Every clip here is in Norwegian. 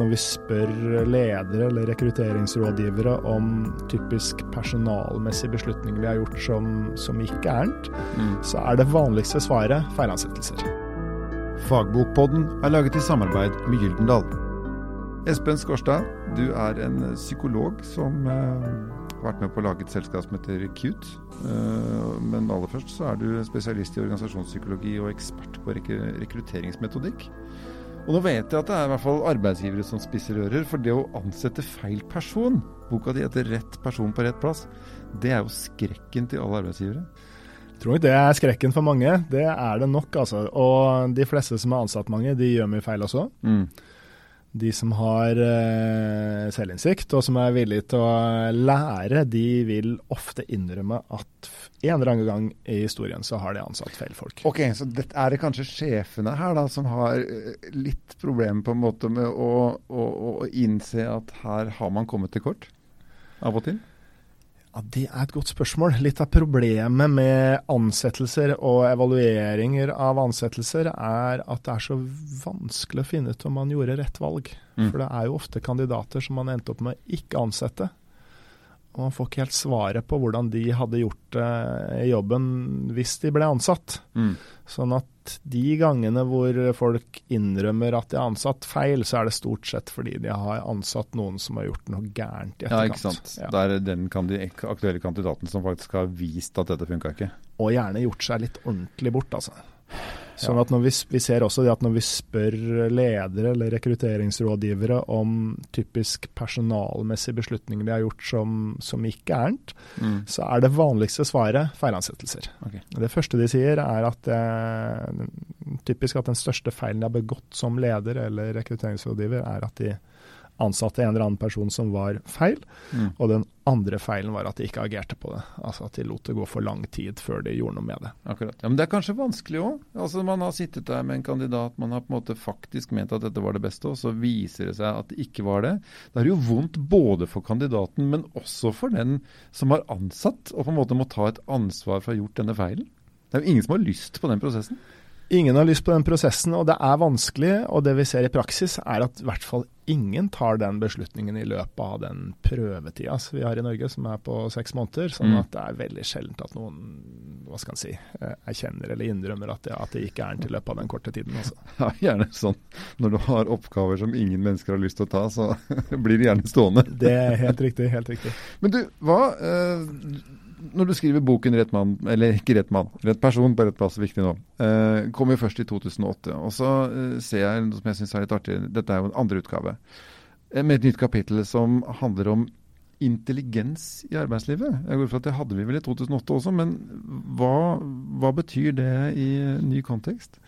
Når vi spør ledere eller rekrutteringsrådgivere om typisk personalmessige beslutninger vi har gjort som, som gikk gærent, mm. så er det vanligste svaret feilansettelser. Fagbokpodden er laget i samarbeid med Gyldendal. Espen Skårstad, du er en psykolog som eh, har vært med på å lage et selskap som heter Cute. Eh, men aller først så er du spesialist i organisasjonspsykologi og ekspert på rek rekrutteringsmetodikk. Og nå vet jeg at det er i hvert fall arbeidsgivere som spisser ører. For det å ansette feil person, boka di heter 'Rett person på rett plass', det er jo skrekken til alle arbeidsgivere. Jeg tror ikke det er skrekken for mange. Det er det nok, altså. Og de fleste som har ansatt mange, de gjør mye feil også. Mm de som har uh, selvinnsikt og som er villige til å lære, de vil ofte innrømme at en eller annen gang i historien så har de ansatt feil folk. Ok, Så det, er det kanskje sjefene her da som har eh, litt problemer på en måte med å, å, å innse at her har man kommet til kort av og til? Ja, Det er et godt spørsmål. Litt av problemet med ansettelser og evalueringer av ansettelser er at det er så vanskelig å finne ut om man gjorde rett valg. Mm. For det er jo ofte kandidater som man endte opp med å ikke ansette. Og man får ikke helt svaret på hvordan de hadde gjort uh, jobben hvis de ble ansatt. Mm. Sånn at de gangene hvor folk innrømmer at de har ansatt feil, så er det stort sett fordi de har ansatt noen som har gjort noe gærent i etterkant. Ja, ikke sant. Ja. Det er den aktuelle kandidaten som faktisk har vist at dette funka ikke. Og gjerne gjort seg litt ordentlig bort, altså. Sånn at vi, vi, ser også at når vi spør ledere eller rekrutteringsrådgivere om typisk personalmessige beslutninger de har gjort som, som gikk gærent, mm. så er det vanligste svaret feilansettelser. Okay. Det første de sier er at det, eh, typisk at den største feilen de har begått som leder eller rekrutteringsrådgiver, er at de ansatte en eller annen person som var feil. Mm. Og den andre feilen var at de ikke agerte på det. Altså at de lot det gå for lang tid før de gjorde noe med det. Akkurat. Ja, Men det er kanskje vanskelig òg. Altså, man har sittet der med en kandidat, man har på en måte faktisk ment at dette var det beste, og så viser det seg at det ikke var det. Det er jo vondt både for kandidaten, men også for den som har ansatt, og på en måte må ta et ansvar for å ha gjort denne feilen. Det er jo ingen som har lyst på den prosessen. Ingen har lyst på den prosessen, og det er vanskelig. Og det vi ser i praksis, er at i hvert fall ingen tar den beslutningen i løpet av den prøvetida som vi har i Norge, som er på seks måneder. Sånn mm. at det er veldig sjeldent at noen hva skal si, eh, erkjenner eller innrømmer at det, at det gikk gærent i løpet av den korte tiden. også. Ja, gjerne sånn. Når du har oppgaver som ingen mennesker har lyst til å ta, så blir det gjerne stående. Det er helt riktig. helt riktig. Men du, hva... Eh, når du skriver boken 'Rett mann', eller ikke 'Rett mann', 'Rett person på rett plass', viktig nå, eh, kom jo først i 2008. Og så eh, ser jeg noe som jeg syns er litt artig, dette er jo en andre utgave, eh, med et nytt kapittel som handler om intelligens i arbeidslivet. Jeg går for at Det hadde vi vel i 2008 også, men hva, hva betyr det i ny kontekst?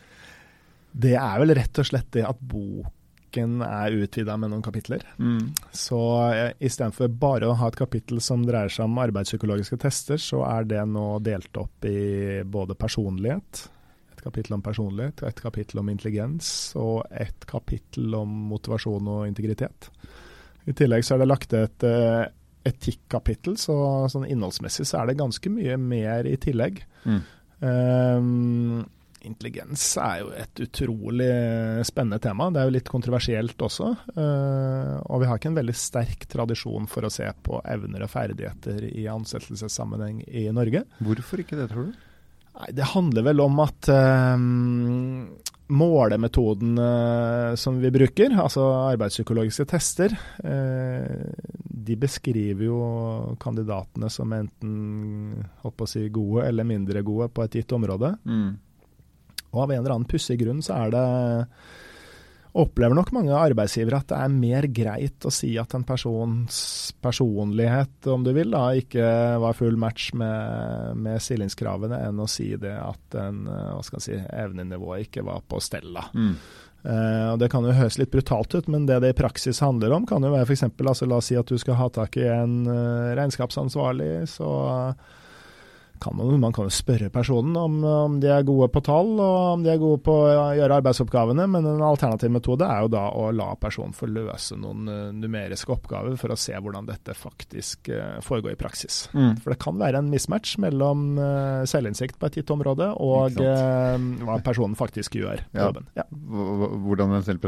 Det er vel rett og slett det at bok boken er utvida med noen kapitler. Mm. Så eh, istedenfor bare å ha et kapittel som dreier seg om arbeidspsykologiske tester, så er det nå delt opp i både personlighet, et kapittel om personlighet, et kapittel om intelligens og et kapittel om motivasjon og integritet. I tillegg så er det lagt et uh, etikkapittel, så sånn innholdsmessig så er det ganske mye mer i tillegg. Mm. Um, intelligens er jo et utrolig spennende tema. Det er jo litt kontroversielt også. Uh, og vi har ikke en veldig sterk tradisjon for å se på evner og ferdigheter i ansettelsessammenheng i Norge. Hvorfor ikke det, tror du? Nei, Det handler vel om at um, målemetoden uh, som vi bruker, altså arbeidspsykologiske tester, de beskriver jo kandidatene som enten holdt på å si, gode eller mindre gode på et gitt område. Mm. Og av en eller annen pussig grunn så er det opplever nok mange arbeidsgivere at det er mer greit å si at en persons personlighet, om du vil, da, ikke var full match med, med stillingskravene, enn å si det at en, hva skal si, evnenivået ikke var på stell. Mm. Uh, og Det kan jo høres litt brutalt ut, men det det i praksis handler om, kan jo være f.eks. Altså, la oss si at du skal ha tak i en uh, regnskapsansvarlig. så kan man, man kan jo spørre personen om, om, de er gode på tall og om de er gode på å gjøre arbeidsoppgavene, men en alternativ metode er jo da å la personen få løse noen uh, numeriske oppgaver for å se hvordan dette faktisk uh, foregår i praksis. Mm. For det kan være en mismatch mellom uh, selvinnsikt på et gitt område og hva personen faktisk gjør på ja. jobben. Ja. Hvordan den selv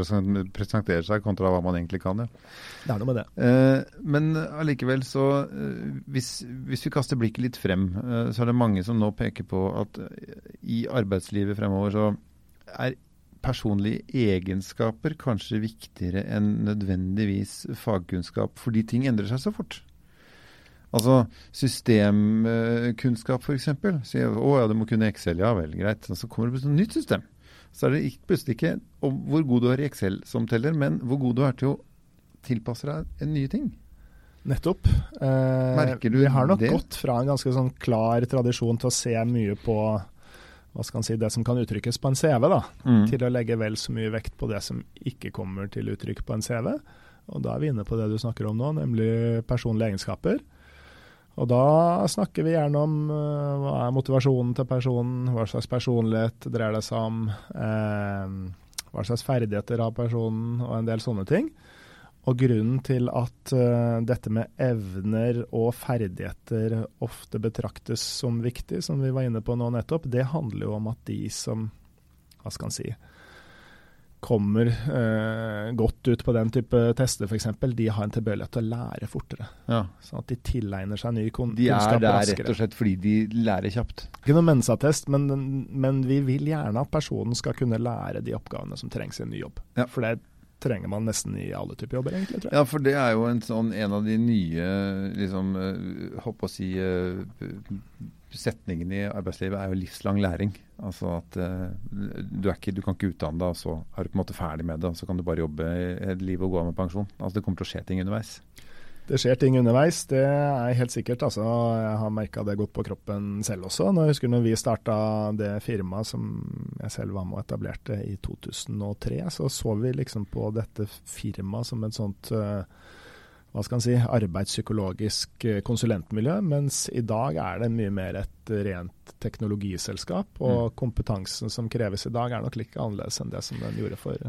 presenterer seg kontra hva man egentlig kan. Ja. Det er noe med det. men allikevel så, hvis, hvis, vi kaster blikket litt frem, så er det mange som nå peker på at eh, i arbeidslivet fremover så er personlige egenskaper kanskje viktigere enn nødvendigvis fagkunnskap, fordi ting endrer seg så fort. Altså systemkunnskap, f.eks. Si å ja, du må kunne Excel. Ja vel, greit. Så kommer det plutselig et nytt system. Så er det plutselig ikke hvor god du er i Excel som teller, men hvor god du er til å tilpasse deg nye ting. Nettopp. Eh, Merker du det? Vi har nok det? gått fra en ganske sånn klar tradisjon til å se mye på hva skal si, det som kan uttrykkes på en CV, da, mm. til å legge vel så mye vekt på det som ikke kommer til uttrykk på en CV. Og Da er vi inne på det du snakker om nå, nemlig personlige egenskaper. Og Da snakker vi gjerne om uh, hva er motivasjonen til personen, hva slags personlighet dreier det seg om, eh, hva slags ferdigheter har personen, og en del sånne ting. Og grunnen til at uh, dette med evner og ferdigheter ofte betraktes som viktig, som vi var inne på nå nettopp, det handler jo om at de som hva skal en si, kommer uh, godt ut på den type tester f.eks., de har en tilbøyelighet til å lære fortere. Ja. Sånn at de tilegner seg ny kunnskap raskere. De er der rett og slett fordi de lærer kjapt? Ikke noe mensattest, men, men vi vil gjerne at personen skal kunne lære de oppgavene som trengs i en ny jobb. Ja. For det er trenger man nesten i alle typer jobber, egentlig. tror jeg. Ja, for det er jo en, sånn, en av de nye liksom, håper eh, å si, uh, setningene i arbeidslivet er jo livslang læring. Altså at uh, du, ikke, du, kan ikke utdanne deg, og så er du på en måte ferdig med det. Og så kan du bare jobbe et liv og gå av med pensjon. Altså Det kommer til å skje ting underveis. Det skjer ting underveis, det er helt sikkert. Altså, jeg har merka det godt på kroppen selv også. Når jeg husker når vi starta det firmaet som jeg selv var med og etablerte i 2003, så så vi liksom på dette firmaet som et sånt uh, hva skal man si, arbeidspsykologisk eh, konsulentmiljø, mens i dag er det mye mer et rent teknologiselskap. Og mm. kompetansen som kreves i dag er nok like annerledes enn det som den gjorde for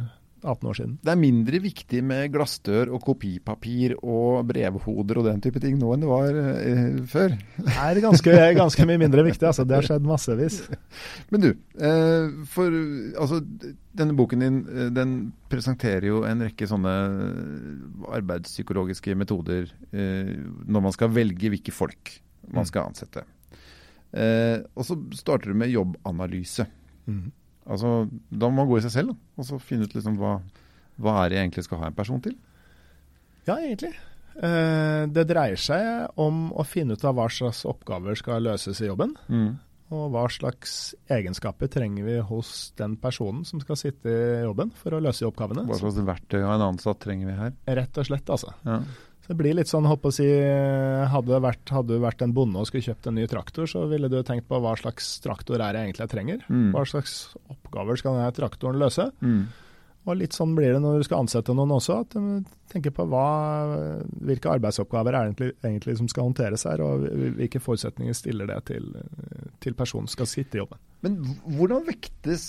18 år siden. Det er mindre viktig med glassdør og kopipapir og brevhoder og den type ting nå enn det var eh, før? Det er ganske, ganske, mye mindre viktig. altså. Det har skjedd massevis. Men du, eh, for altså, denne boken din eh, den presenterer jo en rekke sånne arbeidspsykologiske metoder eh, når man skal velge hvilke folk man mm. skal ansette. Eh, og så starter du med jobbanalyse. Mm. Altså, da må man gå i seg selv da, og så finne ut liksom hva, hva er det jeg egentlig skal ha en person til. Ja, egentlig. Eh, det dreier seg om å finne ut av hva slags oppgaver skal løses i jobben. Mm. Og hva slags egenskaper trenger vi hos den personen som skal sitte i jobben for å løse oppgavene. Hva slags verktøy av en ansatt trenger vi her? Rett og slett, altså. Ja. Det blir litt sånn, håper å si, hadde du vært, vært, en bonde og skulle kjøpt en ny traktor, så ville du tenkt på hva slags traktor er det egentlig jeg trenger? Mm. Hva slags oppgaver skal denne traktoren løse? Mm. Og litt sånn blir det når du skal ansette noen også, at du tenker på hva, hvilke arbeidsoppgaver er egentlig, egentlig, som skal håndteres her, og hvilke forutsetninger stiller det til, til personen som skal sitte i jobben. Men hvordan vektes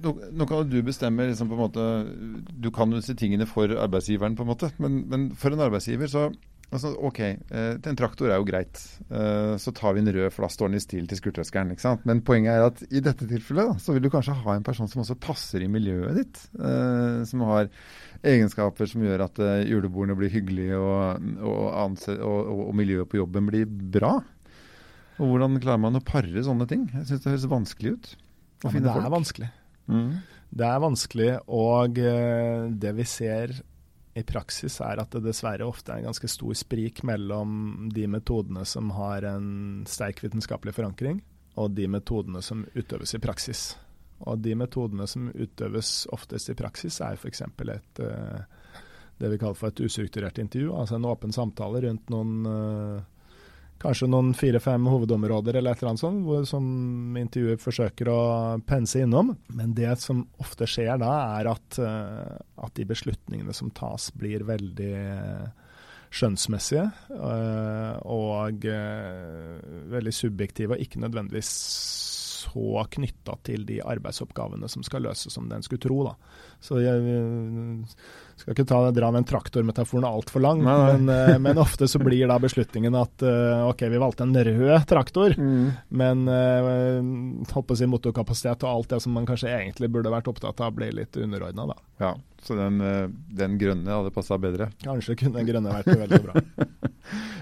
Nå, kan du bestemme liksom på en måte Du kan jo disse tingene for arbeidsgiveren, på en måte, men, men for en arbeidsgiver så Altså, OK, eh, en traktor er jo greit. Eh, så tar vi en rød, for da står den i stil til skurtrøskeren. ikke sant? Men poenget er at i dette tilfellet da, så vil du kanskje ha en person som også passer i miljøet ditt. Eh, som har egenskaper som gjør at julebordene blir hyggelige, og, og, og, og, miljøet på jobben blir bra. Og Hvordan klarer man å pare sånne ting? Jeg syns det høres vanskelig ut. Ja, det er vanskelig. Mm. Det er vanskelig, og det vi ser i praksis er at det dessverre ofte er en ganske stor sprik mellom de metodene som har en sterk vitenskapelig forankring, og de metodene som utøves i praksis. Og de metodene som utøves oftest i praksis, er f.eks. et uh, det vi kaller for et ustrukturert intervju, altså en åpen samtale rundt noen uh, kanskje noen fire-fem hovedområder eller et eller annet sånt, hvor, som intervjuet forsøker å pense innom. Men det som ofte skjer da, er at, uh, at de beslutningene som tas, blir veldig uh, skjønnsmessige og veldig subjektive, og ikke nødvendigvis så knytta til de arbeidsoppgavene som skal løses, som den skulle tro. da. Så jeg skal ikke ta, dra den traktormetaforen altfor lang, nei, nei. men, ofte så blir da beslutningen at uh, OK, vi valgte en rød traktor, mm. men håper å si motorkapasitet og alt det som man kanskje egentlig burde vært opptatt av, blir litt underordna, da. Ja, så den, den grønne hadde passa bedre? Kanskje kunne den grønne vært veldig bra.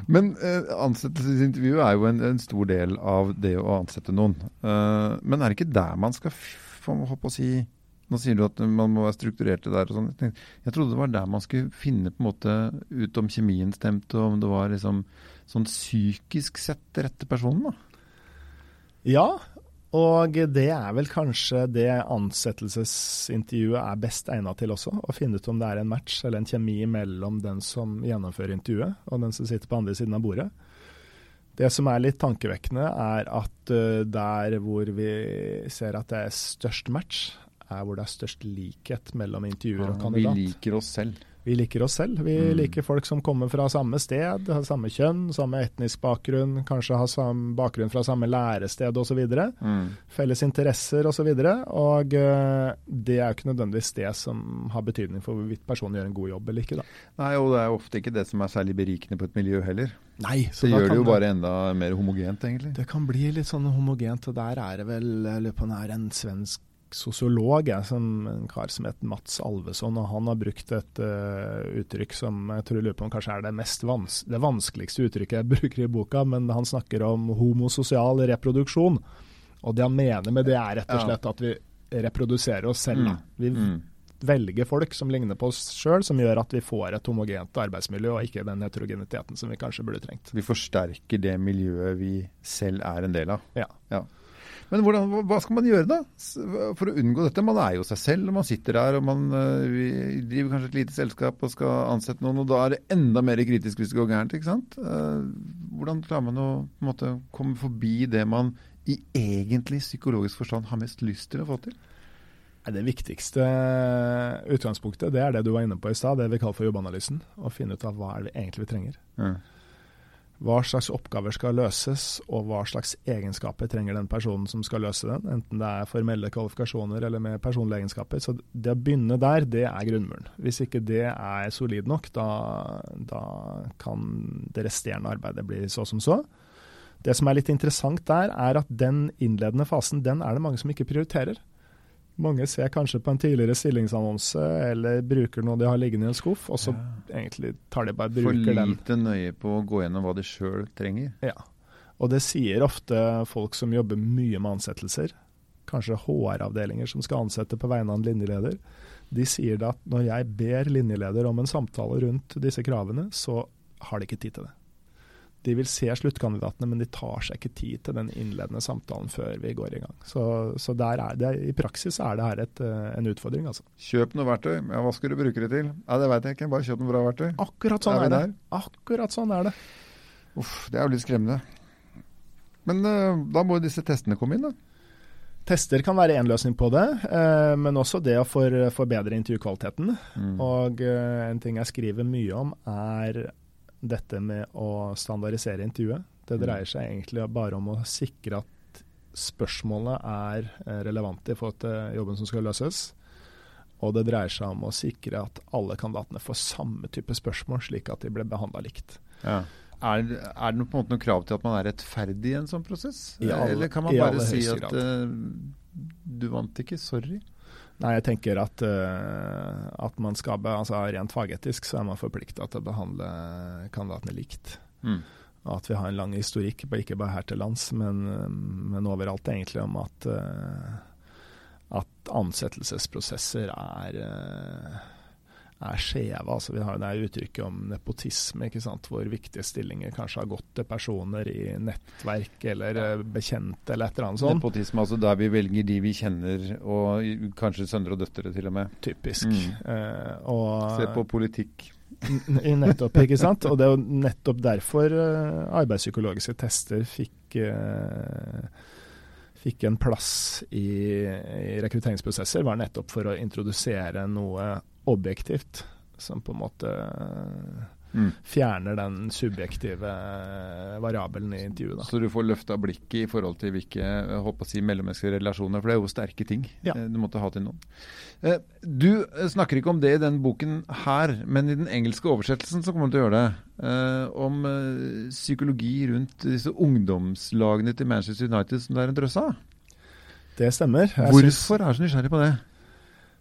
men ansettelsesintervjuet er jo en, en, stor del av det å ansette noen. men er det ikke der man skal håpe si nå sier du at man må være strukturert der og sånn. Jeg trodde det var der man skulle finne på en måte ut om kjemien stemte, og om det var liksom sånn psykisk sett rette personen, da. Ja, og det er vel kanskje det ansettelsesintervjuet er best egnet til også. Å finne ut om det er en match eller en kjemi mellom den som gjennomfører intervjuet og den som sitter på andre siden av bordet. Det som er litt tankevekkende, er at uh, der hvor vi ser at det er størst match, er hvor det er størst likhet mellom intervjuer og kandidat. Vi liker oss selv. Vi liker oss selv. Vi mm. liker folk som kommer fra samme sted, har samme kjønn, samme etnisk bakgrunn, kanskje har samme bakgrunn fra samme lærested osv. Mm. Felles interesser osv. Og, så og uh, det er jo ikke nødvendigvis det som har betydning for hvorvidt personen gjør en god jobb eller ikke. Da. Nei, og det er ofte ikke det som er særlig berikende på et miljø heller. Nei, så det gjør det jo bare enda mer homogent, egentlig. Det kan bli litt sånn homogent, og der er det vel jeg lurer på nær en svensk sosiolog, som en kar som heter Mats Alveson. og Han har brukt et uh, uttrykk som jeg tror jeg lurer på om kanskje er det, mest vans det vanskeligste uttrykket jeg bruker i boka, men han snakker om homososial reproduksjon. Og det han mener med det, er rett og slett at vi reproduserer oss selv. Mm. Vi mm. velger folk som ligner på oss sjøl, som gjør at vi får et homogent arbeidsmiljø, og ikke den heterogeniteten som vi kanskje burde trengt. Vi forsterker det miljøet vi selv er en del av. Ja. ja. Men hvordan, hva skal man gjøre da, for å unngå dette? Man er jo seg selv, og man sitter der og man uh, driver kanskje et lite selskap og skal ansette noen, og da er det enda mer kritisk hvis det går gærent. ikke sant? Uh, hvordan klarer man å måte, komme forbi det man i egentlig psykologisk forstand har mest lyst til å få til? Det viktigste utgangspunktet det er det du var inne på i stad, det vi kaller for jobbanalysen. Å finne ut av hva er det egentlig vi trenger. Ja hva slags oppgaver skal løses, og hva slags egenskaper trenger den personen som skal løse den, enten det er formelle kvalifikasjoner eller med personlige egenskaper. Så det å begynne der, det er grunnmuren. Hvis ikke det er solid nok, da, da kan det resterende arbeidet bli så som så. Det som er litt interessant der, er at den innledende fasen, den er det mange som ikke prioriterer. Mange ser kanskje på en tidligere stillingsannonse eller bruker noe de har liggende i en skuff, og så ja. egentlig tar de bare bruker den. For lite den. nøye på å gå gjennom hva de sjøl trenger. Ja. Og det sier ofte folk som jobber mye med ansettelser, kanskje HR-avdelinger som skal ansette på vegne av en linjeleder. De sier da at når jeg ber linjeleder om en samtale rundt disse kravene, så har de ikke tid til det. De vil se sluttkandidatene, men de tar seg ikke tid til den innledende samtalen før vi går i gang. Så, så det, i praksis er det her et, eh, en utfordring. Altså. Kjøp noe verktøy. Ja, hva skal du bruke det til? Ja, Det veit jeg ikke. Bare kjøp noe bra verktøy. Akkurat sånn er, er det. Akkurat sånn er det. Uff, det er jo litt skremmende. Men uh, da må disse testene komme inn, da. Tester kan være én løsning på det, eh, men også det å for, forbedre intervjukvaliteten. Mm. Og eh, en ting jeg skriver mye om, er dette med å standardisere intervjuet. Det mm. dreier seg egentlig bare om å sikre at spørsmålene er eh, relevante i forhold til jobben som skal løses. Og det dreier seg om å sikre at alle kandidatene får samme type spørsmål, slik at de blir behandla likt. Ja. Er, er, det på en måte noe krav til at man er rettferdig i en sånn prosess? Alle, Eller kan man bare si at uh, du vant ikke, sorry? Nei, jeg tenker at, uh, at man skal altså Rent fagetisk så er man forplikta til å behandle kandidatene likt. Mm. Og at vi har en lang historikk, ikke bare her til lands, men, men overalt egentlig, om at, uh, at ansettelsesprosesser er uh, er skjeve. Altså, vi har det uttrykket om nepotisme, hvor viktige stillinger kanskje har gått til personer i nettverk eller ja. Eh, bekjente eller et eller annet sånt. Nepotisme, altså der vi velger de vi kjenner, og kanskje sønner og døtre til og med. Typisk. Mm. Eh, og, Se på politikk. nettopp, ikke sant. Og det er jo nettopp derfor uh, arbeidspsykologiske tester fikk eh, fikk en plass i, i rekrutteringsprosesser, var nettopp for å introdusere noe objektivt, som på en måte Mm. Fjerner den subjektive eh, variabelen i intervjuet. Da. Så du får løfta blikket i forhold til hvilke håper å si, mellommenneskelige relasjoner, for det er jo sterke ting ja. du måtte ha til noen. Du snakker ikke om det i den boken her, men i den engelske oversettelsen så kommer du til å gjøre det. Om psykologi rundt disse ungdomslagene til Manchester United som det er en drøss av. Det stemmer. Jeg Hvorfor synes, er du så nysgjerrig på det?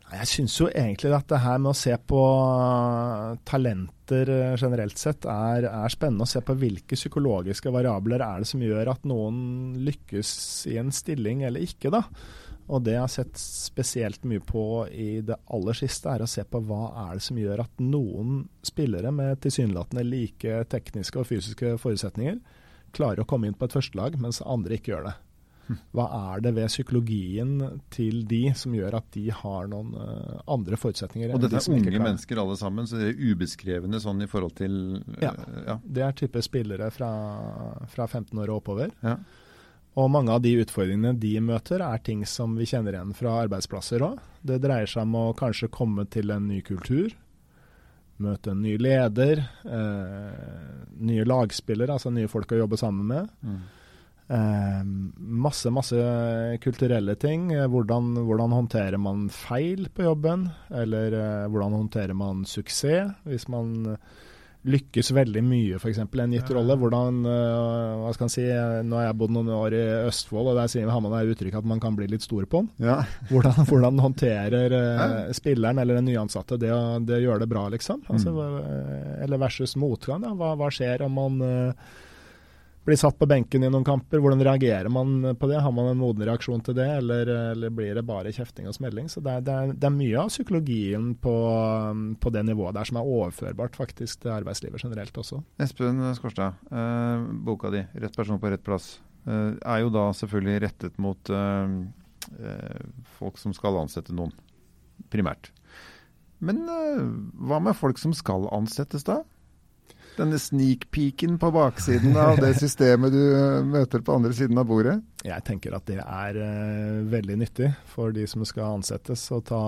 Jeg syns jo egentlig at det her med å se på talenter eh, generelt sett er, er, spennende. Å se på hvilke psykologiske variabler er det som gjør at noen lykkes i en stilling eller ikke. da. Og det jeg har sett spesielt mye på i det aller siste, er å se på hva er det som gjør at noen spillere med tilsynelatende like tekniske og fysiske forutsetninger klarer å komme inn på et førstelag, mens andre ikke gjør det. Hva er det ved psykologien til de som gjør at de har noen uh, andre forutsetninger? Og dette er de unge mennesker alle sammen, så det er ubeskrevne sånn i forhold til uh, ja, ja, det er type spillere fra, fra 15 år og oppover. Ja. Og mange av de utfordringene de møter, er ting som vi kjenner igjen fra arbeidsplasser òg. Det dreier seg om å kanskje komme til en ny kultur. Møte en ny leder. Eh, nye lagspillere, altså nye folk å jobbe sammen med. Mm. Eh, masse, masse kulturelle ting. Eh, hvordan, hvordan, håndterer man feil på jobben? Eller eh, hvordan håndterer man suksess? Hvis man lykkes veldig mye, f.eks. en gitt rolle. Hvordan, uh, hva skal man si, Nå har jeg bodd noen år i Østfold, og der sier har man det uttrykket at man kan bli litt stor på den. Ja. Hvordan, hvordan, håndterer uh, spilleren eller den nyansatte det å gjøre det bra, liksom? Altså, mm. Eller versus motgang. Hva, hva, skjer om man uh, blir satt på benken i noen kamper. Hvordan reagerer man på det? Har man en moden reaksjon til det, eller, eller blir det bare kjefting og smelling? Så det er, det er, det er mye av psykologien på, på, det nivået der som er overførbart faktisk til arbeidslivet generelt også. Espen Skårstad, eh, boka di 'Rett person på rett plass' eh, er jo da selvfølgelig rettet mot eh, eh folk som skal ansette noen, primært. Men eh, hva med folk som skal ansettes da? Denne sneak-peeken på baksiden av det systemet du eh, møter på andre siden av bordet? Jeg tenker at det er uh, veldig nyttig for de som skal ansettes, å, ta,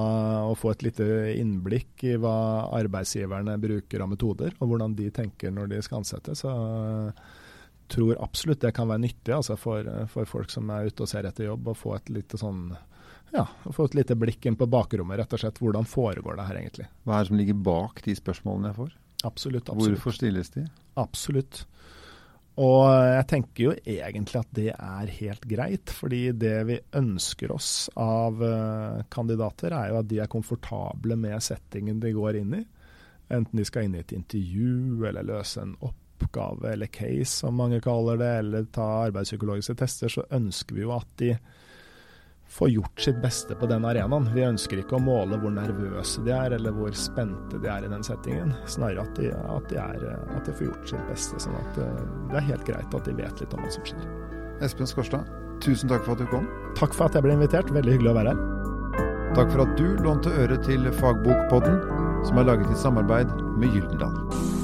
å få et lite innblikk i hva arbeidsgiverne bruker av metoder, og hvordan de tenker når de skal ansette. Så uh, tror absolutt det kan være nyttig altså for, for, folk som er ute og ser etter jobb, å få et lite sånn ja, få et lite blikk inn på bakrommet, rett og slett. Hvordan foregår det her egentlig? Hva er det som ligger bak de spørsmålene jeg får? Absolutt. absolutt. Hvorfor stilles de? Absolutt. Og jeg tenker jo egentlig at det er helt greit, fordi det vi ønsker oss av uh, kandidater, er jo at de er komfortable med settingen de går inn i. Enten de skal inn i et intervju, eller løse en oppgave eller case, som mange kaller det, eller ta arbeidspsykologiske tester, så ønsker vi jo at de få gjort sitt beste på den arenaen. Vi ønsker ikke å måle hvor nervøse de er, eller hvor spente de er i den settingen. Snarere at de, at de, er, at de får gjort sitt beste, sånn at eh, det er helt greit at de vet litt om hva som skjer. Espen Skårstad, tusen takk for at du kom. Takk for at jeg ble invitert. Veldig hyggelig å være her. Takk for at du lånte øre til Fagbokpodden, som er laget i samarbeid med Gyldendal.